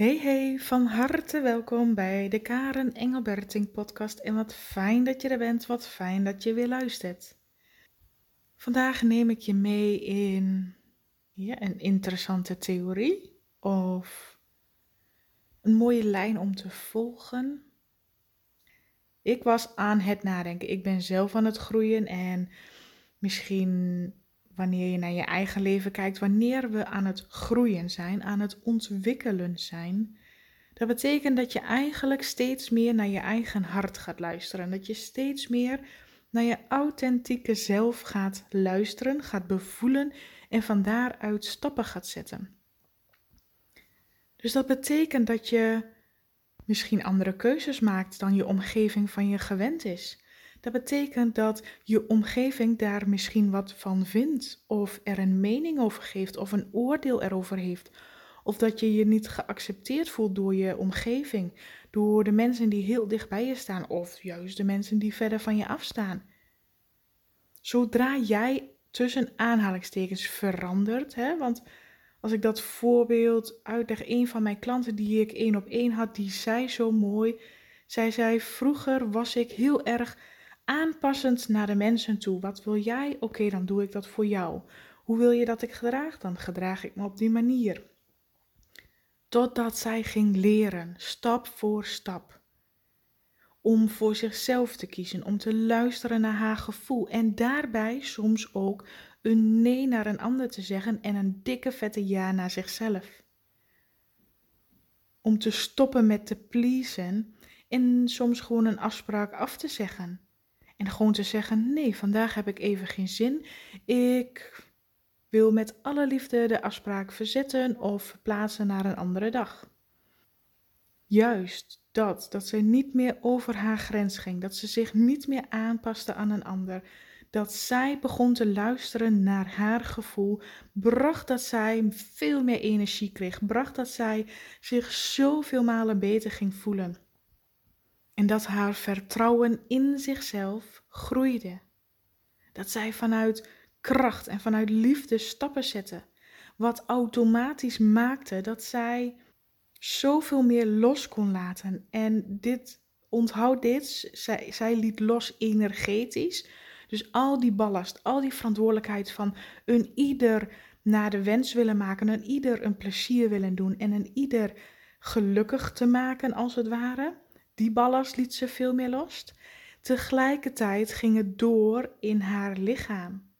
Hey hey, van harte welkom bij de Karen Engelberting podcast en wat fijn dat je er bent, wat fijn dat je weer luistert. Vandaag neem ik je mee in een interessante theorie of een mooie lijn om te volgen. Ik was aan het nadenken. Ik ben zelf aan het groeien en misschien wanneer je naar je eigen leven kijkt, wanneer we aan het groeien zijn, aan het ontwikkelen zijn, dat betekent dat je eigenlijk steeds meer naar je eigen hart gaat luisteren. Dat je steeds meer naar je authentieke zelf gaat luisteren, gaat bevoelen en van daaruit stappen gaat zetten. Dus dat betekent dat je misschien andere keuzes maakt dan je omgeving van je gewend is. Dat betekent dat je omgeving daar misschien wat van vindt, of er een mening over geeft, of een oordeel erover heeft. Of dat je je niet geaccepteerd voelt door je omgeving, door de mensen die heel dicht bij je staan, of juist de mensen die verder van je afstaan. Zodra jij tussen aanhalingstekens verandert, hè, want als ik dat voorbeeld uitleg, een van mijn klanten die ik één op één had, die zei zo mooi, zij zei, vroeger was ik heel erg aanpassend naar de mensen toe. Wat wil jij? Oké, dan doe ik dat voor jou. Hoe wil je dat ik gedraag? Dan gedraag ik me op die manier. Totdat zij ging leren, stap voor stap. Om voor zichzelf te kiezen, om te luisteren naar haar gevoel en daarbij soms ook een nee naar een ander te zeggen en een dikke vette ja naar zichzelf. Om te stoppen met te pleasen en soms gewoon een afspraak af te zeggen. En gewoon te zeggen: nee, vandaag heb ik even geen zin. Ik wil met alle liefde de afspraak verzetten of verplaatsen naar een andere dag. Juist dat, dat ze niet meer over haar grens ging, dat ze zich niet meer aanpaste aan een ander, dat zij begon te luisteren naar haar gevoel, bracht dat zij veel meer energie kreeg, bracht dat zij zich zoveel malen beter ging voelen. En dat haar vertrouwen in zichzelf groeide. Dat zij vanuit kracht en vanuit liefde stappen zette. Wat automatisch maakte dat zij zoveel meer los kon laten. En dit, onthoud dit, zij, zij liet los energetisch. Dus al die ballast, al die verantwoordelijkheid van een ieder naar de wens willen maken, een ieder een plezier willen doen en een ieder gelukkig te maken als het ware. Die ballast liet ze veel meer los. Tegelijkertijd ging het door in haar lichaam.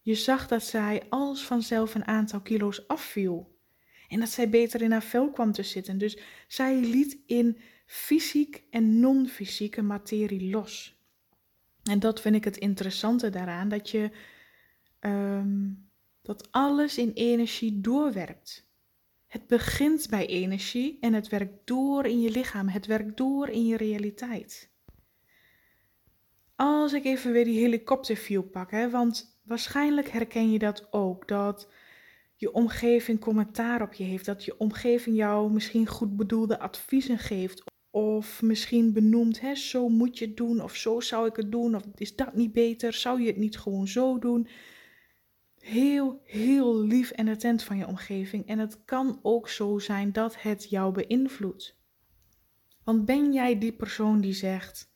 Je zag dat zij als vanzelf een aantal kilo's afviel. En dat zij beter in haar vel kwam te zitten. Dus zij liet in fysiek en non-fysieke materie los. En dat vind ik het interessante daaraan, dat je ehm, dat alles in energie doorwerkt. Het begint bij energie en het werkt door in je lichaam, het werkt door in je realiteit. Als ik even weer die helikopterview pak, hè, want waarschijnlijk herken je dat ook, dat je omgeving commentaar op je heeft, dat je omgeving jou misschien goed bedoelde adviezen geeft, of misschien benoemt, hè, zo moet je het doen, of zo zou ik het doen, of is dat niet beter, zou je het niet gewoon zo doen? Heel, heel lief en attent van je omgeving. En het kan ook zo zijn dat het jou beïnvloedt. Want ben jij die persoon die zegt: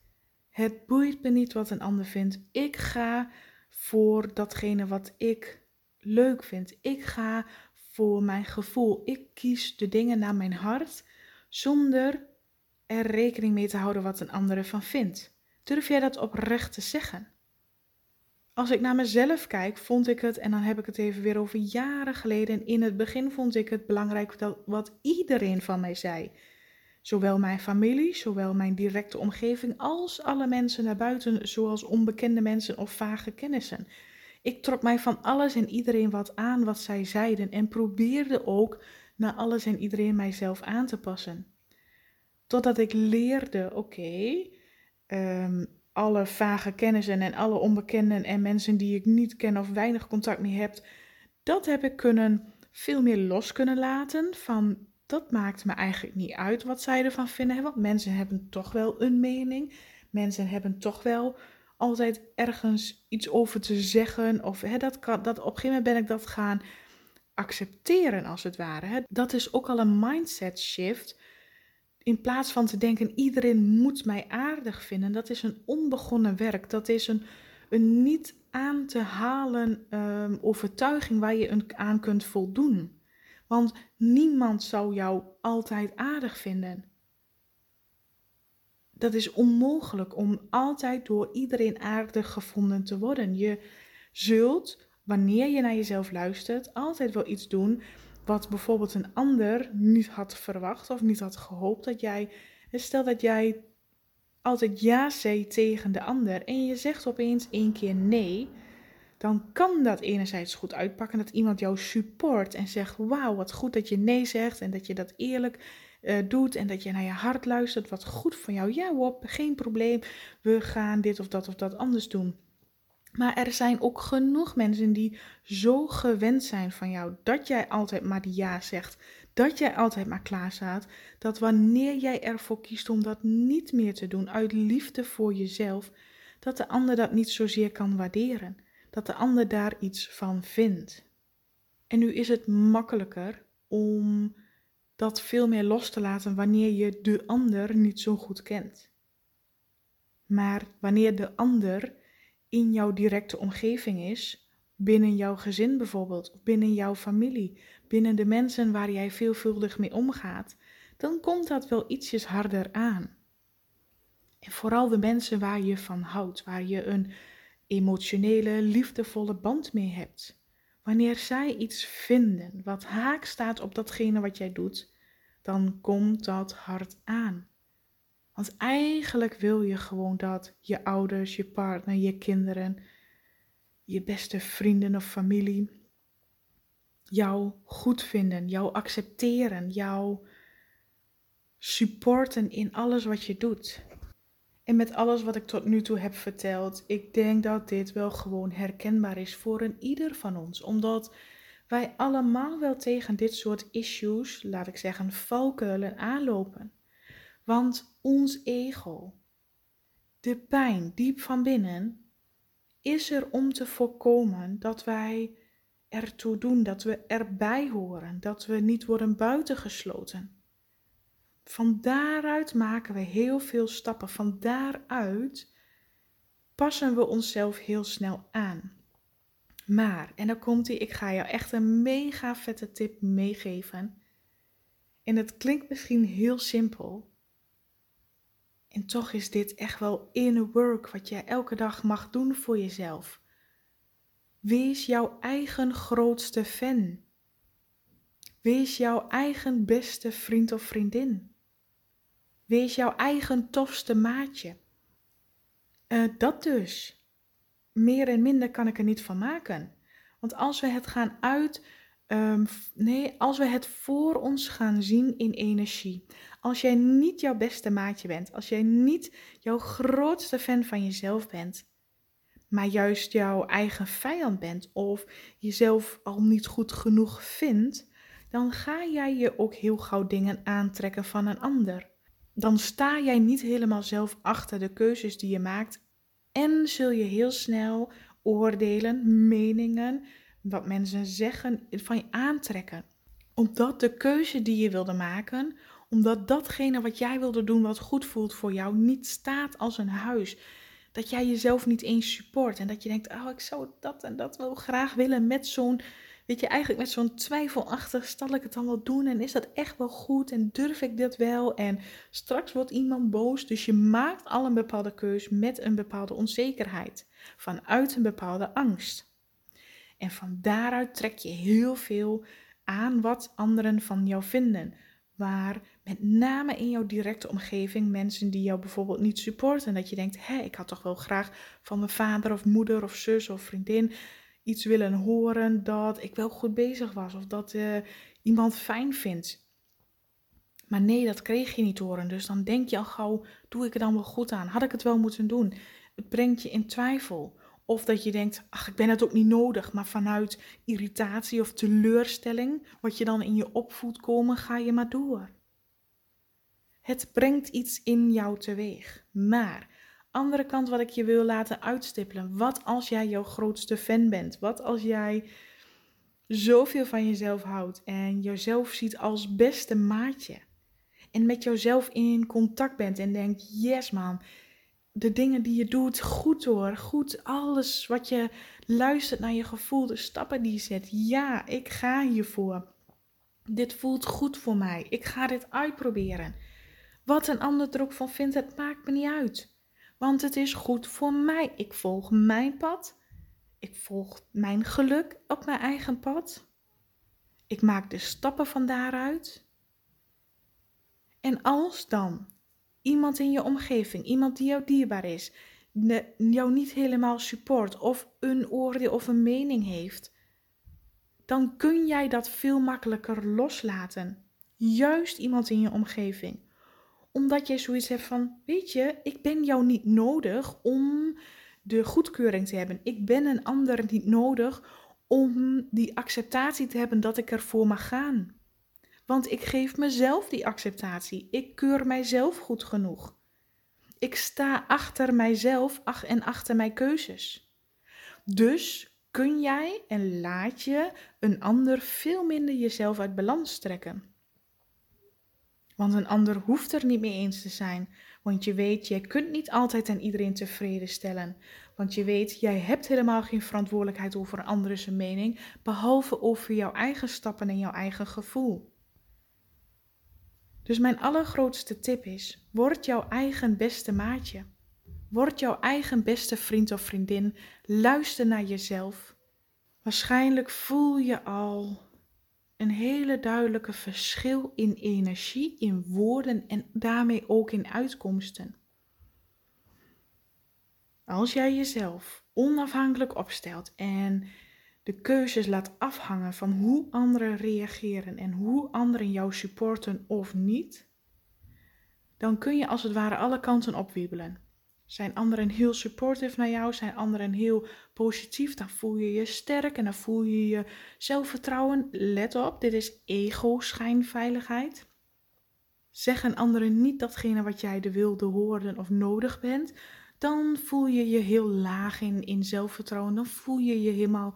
Het boeit me niet wat een ander vindt. Ik ga voor datgene wat ik leuk vind. Ik ga voor mijn gevoel. Ik kies de dingen naar mijn hart zonder er rekening mee te houden wat een ander ervan vindt. Durf jij dat oprecht te zeggen? Als ik naar mezelf kijk, vond ik het, en dan heb ik het even weer over jaren geleden. In het begin vond ik het belangrijk dat wat iedereen van mij zei. Zowel mijn familie, zowel mijn directe omgeving, als alle mensen naar buiten, zoals onbekende mensen of vage kennissen. Ik trok mij van alles en iedereen wat aan wat zij zeiden en probeerde ook naar alles en iedereen mijzelf aan te passen. Totdat ik leerde, oké, ehm, alle vage kennissen en alle onbekenden en mensen die ik niet ken of weinig contact mee heb, dat heb ik kunnen veel meer los kunnen laten van dat maakt me eigenlijk niet uit wat zij ervan vinden, want mensen hebben toch wel een mening. Mensen hebben toch wel altijd ergens iets over te zeggen of hè, dat kan, dat op een gegeven moment ben ik dat gaan accepteren als het ware. Dat is ook al een mindset shift. In plaats van te denken iedereen moet mij aardig vinden, dat is een onbegonnen werk. Dat is een, een niet aan te halen um, overtuiging waar je een, aan kunt voldoen. Want niemand zou jou altijd aardig vinden. Dat is onmogelijk om altijd door iedereen aardig gevonden te worden. Je zult, wanneer je naar jezelf luistert, altijd wel iets doen wat bijvoorbeeld een ander niet had verwacht of niet had gehoopt dat jij. Stel dat jij altijd ja zei tegen de ander en je zegt opeens één keer nee, dan kan dat enerzijds goed uitpakken dat iemand jou support en zegt: Wauw, wat goed dat je nee zegt en dat je dat eerlijk uh, doet en dat je naar je hart luistert. Wat goed van jou. Ja, Wop, geen probleem. We gaan dit of dat of dat anders doen. Maar er zijn ook genoeg mensen die zo gewend zijn van jou dat jij altijd maar ja zegt, dat jij altijd maar klaar staat, dat wanneer jij ervoor kiest om dat niet meer te doen uit liefde voor jezelf, dat de ander dat niet zozeer kan waarderen, dat de ander daar iets van vindt. En nu is het makkelijker om dat veel meer los te laten wanneer je de ander niet zo goed kent. Maar wanneer de ander in jouw directe omgeving is, binnen jouw gezin bijvoorbeeld, binnen jouw familie, binnen de mensen waar jij veelvuldig mee omgaat, dan komt dat wel ietsjes harder aan. En vooral de mensen waar je van houdt, waar je een emotionele, liefdevolle band mee hebt. Wanneer zij iets vinden wat haak staat op datgene wat jij doet, dan komt dat hard aan. Want eigenlijk wil je gewoon dat je ouders, je partner, je kinderen, je beste vrienden of familie jou goed vinden, jou accepteren, jou supporten in alles wat je doet. En met alles wat ik tot nu toe heb verteld, ik denk dat dit wel gewoon herkenbaar is voor een ieder van ons. Omdat wij allemaal wel tegen dit soort issues, laat ik zeggen, valkuilen aanlopen. Want ons ego, de pijn diep van binnen, is er om te voorkomen dat wij ertoe doen, dat we erbij horen, dat we niet worden buitengesloten. Van daaruit maken we heel veel stappen. Van daaruit passen we onszelf heel snel aan. Maar, en dan komt hij, ik ga jou echt een mega vette tip meegeven. En het klinkt misschien heel simpel. En toch is dit echt wel inner work wat jij elke dag mag doen voor jezelf. Wees jouw eigen grootste fan. Wees jouw eigen beste vriend of vriendin. Wees jouw eigen tofste maatje. Uh, dat dus. Meer en minder kan ik er niet van maken. Want als we het gaan uit. Um, nee, als we het voor ons gaan zien in energie. Als jij niet jouw beste maatje bent. Als jij niet jouw grootste fan van jezelf bent. Maar juist jouw eigen vijand bent. Of jezelf al niet goed genoeg vindt. Dan ga jij je ook heel gauw dingen aantrekken van een ander dan sta jij niet helemaal zelf achter de keuzes die je maakt. En zul je heel snel oordelen, meningen, wat mensen zeggen, van je aantrekken. Omdat de keuze die je wilde maken, omdat datgene wat jij wilde doen, wat goed voelt voor jou, niet staat als een huis. Dat jij jezelf niet eens support en dat je denkt, oh, ik zou dat en dat wel graag willen met zo'n weet je, eigenlijk met zo'n twijfelachtig, zal ik het dan wel doen en is dat echt wel goed en durf ik dit wel en straks wordt iemand boos. Dus je maakt al een bepaalde keus met een bepaalde onzekerheid, vanuit een bepaalde angst. En van daaruit trek je heel veel aan wat anderen van jou vinden. Waar met name in jouw directe omgeving mensen die jou bijvoorbeeld niet supporten. Dat je denkt, hé, ik had toch wel graag van mijn vader of moeder of zus of vriendin iets willen horen dat ik wel goed bezig was of dat uh, iemand fijn vindt. Maar nee, dat kreeg je niet horen. Dus dan denk je al gauw, doe ik er dan wel goed aan? Had ik het wel moeten doen? Het brengt je in twijfel. Of dat je denkt, ach, ik ben het ook niet nodig. Maar vanuit irritatie of teleurstelling, wat je dan in je opvoedt komen, ga je maar door. Het brengt iets in jou teweeg. Maar andere kant wat ik je wil laten uitstippelen. Wat als jij jouw grootste fan bent? Wat als jij zoveel van jezelf houdt en jezelf ziet als beste maatje. En met jezelf in contact bent en denkt: yes man, de dingen die je doet, goed hoor, goed, alles wat je luistert naar je gevoel, de stappen die je zet. Ja, ik ga hiervoor. Dit voelt goed voor mij. Ik ga dit uitproberen. Wat een ander er ook van vindt, het maakt me niet uit. Want het is goed voor mij. Ik volg mijn pad. Ik volg mijn geluk op mijn eigen pad. Ik maak de stappen van daaruit. En als dan iemand in je omgeving, iemand die jou dierbaar is, jou niet helemaal support of een oordeel of een mening heeft, dan kun jij dat veel makkelijker loslaten. Juist iemand in je omgeving. Omdat jij zoiets hebt van, weet je, ik ben jou niet nodig om de goedkeuring te hebben. Ik ben een ander niet nodig om die acceptatie te hebben dat ik ervoor mag gaan. Want ik geef mezelf die acceptatie. Ik keur mijzelf goed genoeg. Ik sta achter mijzelf en achter mijn keuzes. Dus kun jij en laat je een ander veel minder jezelf uit balans trekken. Want een ander hoeft er niet mee eens te zijn. Want je weet, jij kunt niet altijd aan iedereen tevreden stellen. Want je weet, jij hebt helemaal geen verantwoordelijkheid over een andere zijn mening, behalve over jouw eigen stappen en jouw eigen gevoel. Dus mijn allergrootste tip is: word jouw eigen beste maatje. Word jouw eigen beste vriend of vriendin. Luister naar jezelf. Waarschijnlijk voel je al een hele duidelijke verschil in energie, in woorden en daarmee ook in uitkomsten. Als jij jezelf onafhankelijk opstelt en de keuzes laat afhangen van hoe anderen reageren en hoe anderen jou supporten of niet, dan kun je als het ware alle kanten opwiebelen. Zijn anderen heel supportive naar jou, zijn anderen heel positief, dan voel je je sterk en dan voel je je zelfvertrouwen. Let op, dit is ego-schijnveiligheid. Zeggen anderen niet datgene wat jij de wilde horen of nodig bent, dan voel je je heel laag in, in zelfvertrouwen. Dan voel je je helemaal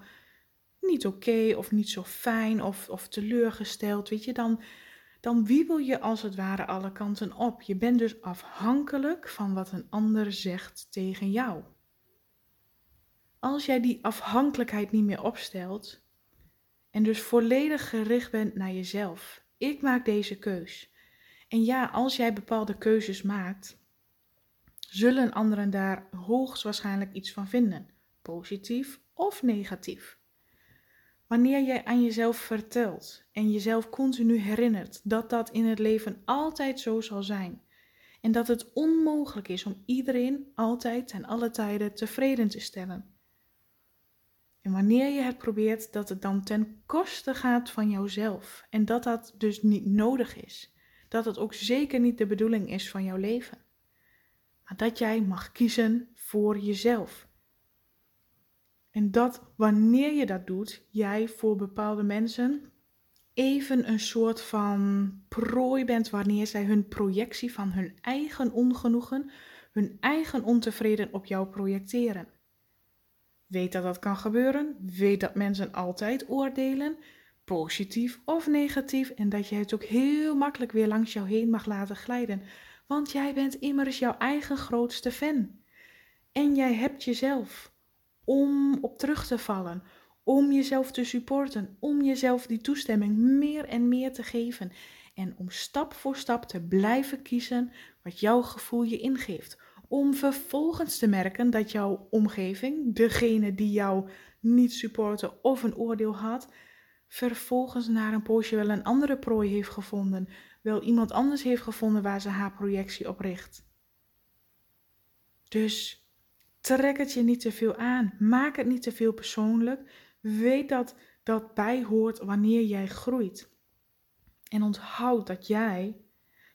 niet oké of niet zo fijn of, of teleurgesteld. Weet je, dan, dan wiebel je als het ware alle kanten op. Je bent dus afhankelijk van wat een ander zegt tegen jou. Als jij die afhankelijkheid niet meer opstelt en dus volledig gericht bent naar jezelf. Ik maak deze keus. En ja, als jij bepaalde keuzes maakt, zullen anderen daar hoogstwaarschijnlijk iets van vinden, positief of negatief. Wanneer jij aan jezelf vertelt en jezelf continu herinnert dat dat in het leven altijd zo zal zijn en dat het onmogelijk is om iedereen altijd en alle tijden tevreden te stellen. En wanneer je het probeert dat het dan ten koste gaat van jouzelf en dat dat dus niet nodig is, dat het ook zeker niet de bedoeling is van jouw leven, maar dat jij mag kiezen voor jezelf en dat wanneer je dat doet, jij voor bepaalde mensen even een soort van prooi bent wanneer zij hun projectie van hun eigen ongenoegen, hun eigen ontevreden op jou projecteren. Weet dat dat kan gebeuren, weet dat mensen altijd oordelen, positief of negatief, en dat je het ook heel makkelijk weer langs jou heen mag laten glijden, want jij bent immers jouw eigen grootste fan. En jij hebt jezelf om op terug te vallen, om jezelf te supporten, om jezelf die toestemming meer en meer te geven en om stap voor stap te blijven kiezen wat jouw gevoel je ingeeft. Om vervolgens te merken dat jouw omgeving, degene die jou niet supporten of een oordeel had, vervolgens naar een poosje wel een andere prooi heeft gevonden, wel iemand anders heeft gevonden waar ze haar projectie op richt. Dus Trek het je niet te veel aan. Maak het niet te veel persoonlijk. Weet dat dat bijhoort wanneer jij groeit. En onthoud dat jij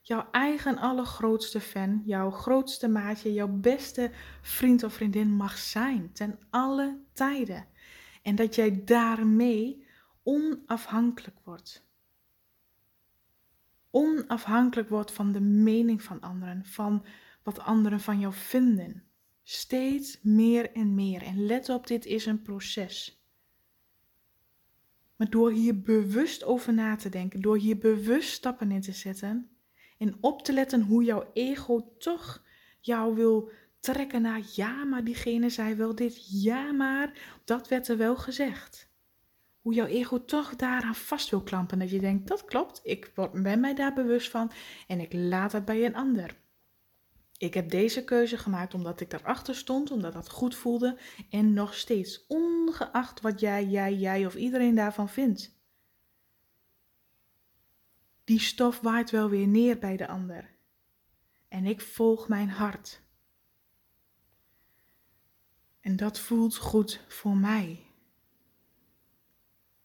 jouw eigen allergrootste fan, jouw grootste maatje, jouw beste vriend of vriendin mag zijn ten alle tijden. En dat jij daarmee onafhankelijk wordt. Onafhankelijk wordt van de mening van anderen, van wat anderen van jou vinden. Steeds meer en meer. En let op, dit is een proces. Maar door hier bewust over na te denken, door hier bewust stappen in te zetten en op te letten hoe jouw ego toch jou wil trekken naar ja, maar diegene zei wel dit, ja, maar dat werd er wel gezegd. Hoe jouw ego toch daaraan vast wil klampen. Dat je denkt, dat klopt, ik ben mij daar bewust van en ik laat het bij een ander. Ik heb deze keuze gemaakt omdat ik daarachter stond, omdat dat goed voelde en nog steeds, ongeacht wat jij, jij, jij of iedereen daarvan vindt. Die stof waait wel weer neer bij de ander. En ik volg mijn hart. En dat voelt goed voor mij.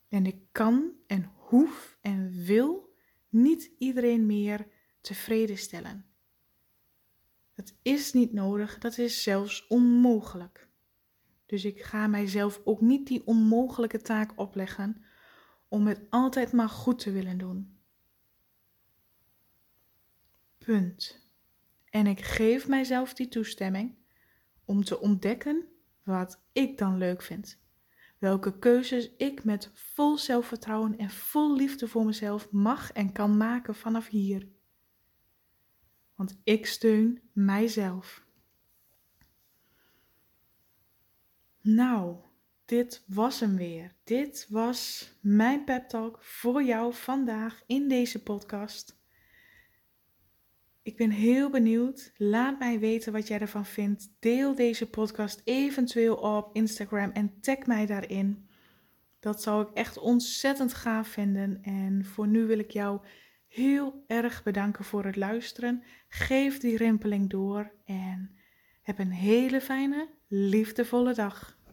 En ik kan en hoef en wil niet iedereen meer tevreden stellen. Dat is niet nodig, dat is zelfs onmogelijk. Dus ik ga mijzelf ook niet die onmogelijke taak opleggen om het altijd maar goed te willen doen. Punt. En ik geef mijzelf die toestemming om te ontdekken wat ik dan leuk vind. Welke keuzes ik met vol zelfvertrouwen en vol liefde voor mezelf mag en kan maken vanaf hier want ik steun mijzelf. Nou, dit was hem weer. Dit was mijn pep talk voor jou vandaag in deze podcast. Ik ben heel benieuwd. Laat mij weten wat jij ervan vindt. Deel deze podcast eventueel op Instagram en tag mij daarin. Dat zou ik echt ontzettend gaaf vinden. En voor nu wil ik jou heel erg bedanken voor het luisteren. Geef die rimpeling door en heb een hele fijne, liefdevolle dag.